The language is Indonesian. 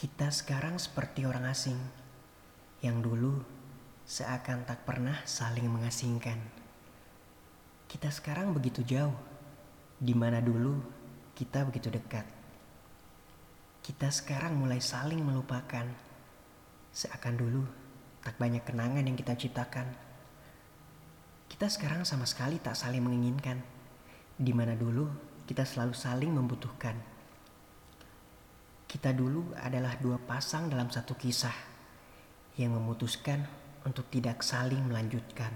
Kita sekarang seperti orang asing yang dulu seakan tak pernah saling mengasingkan. Kita sekarang begitu jauh, di mana dulu kita begitu dekat. Kita sekarang mulai saling melupakan, seakan dulu tak banyak kenangan yang kita ciptakan. Kita sekarang sama sekali tak saling menginginkan, di mana dulu kita selalu saling membutuhkan. Kita dulu adalah dua pasang dalam satu kisah yang memutuskan untuk tidak saling melanjutkan.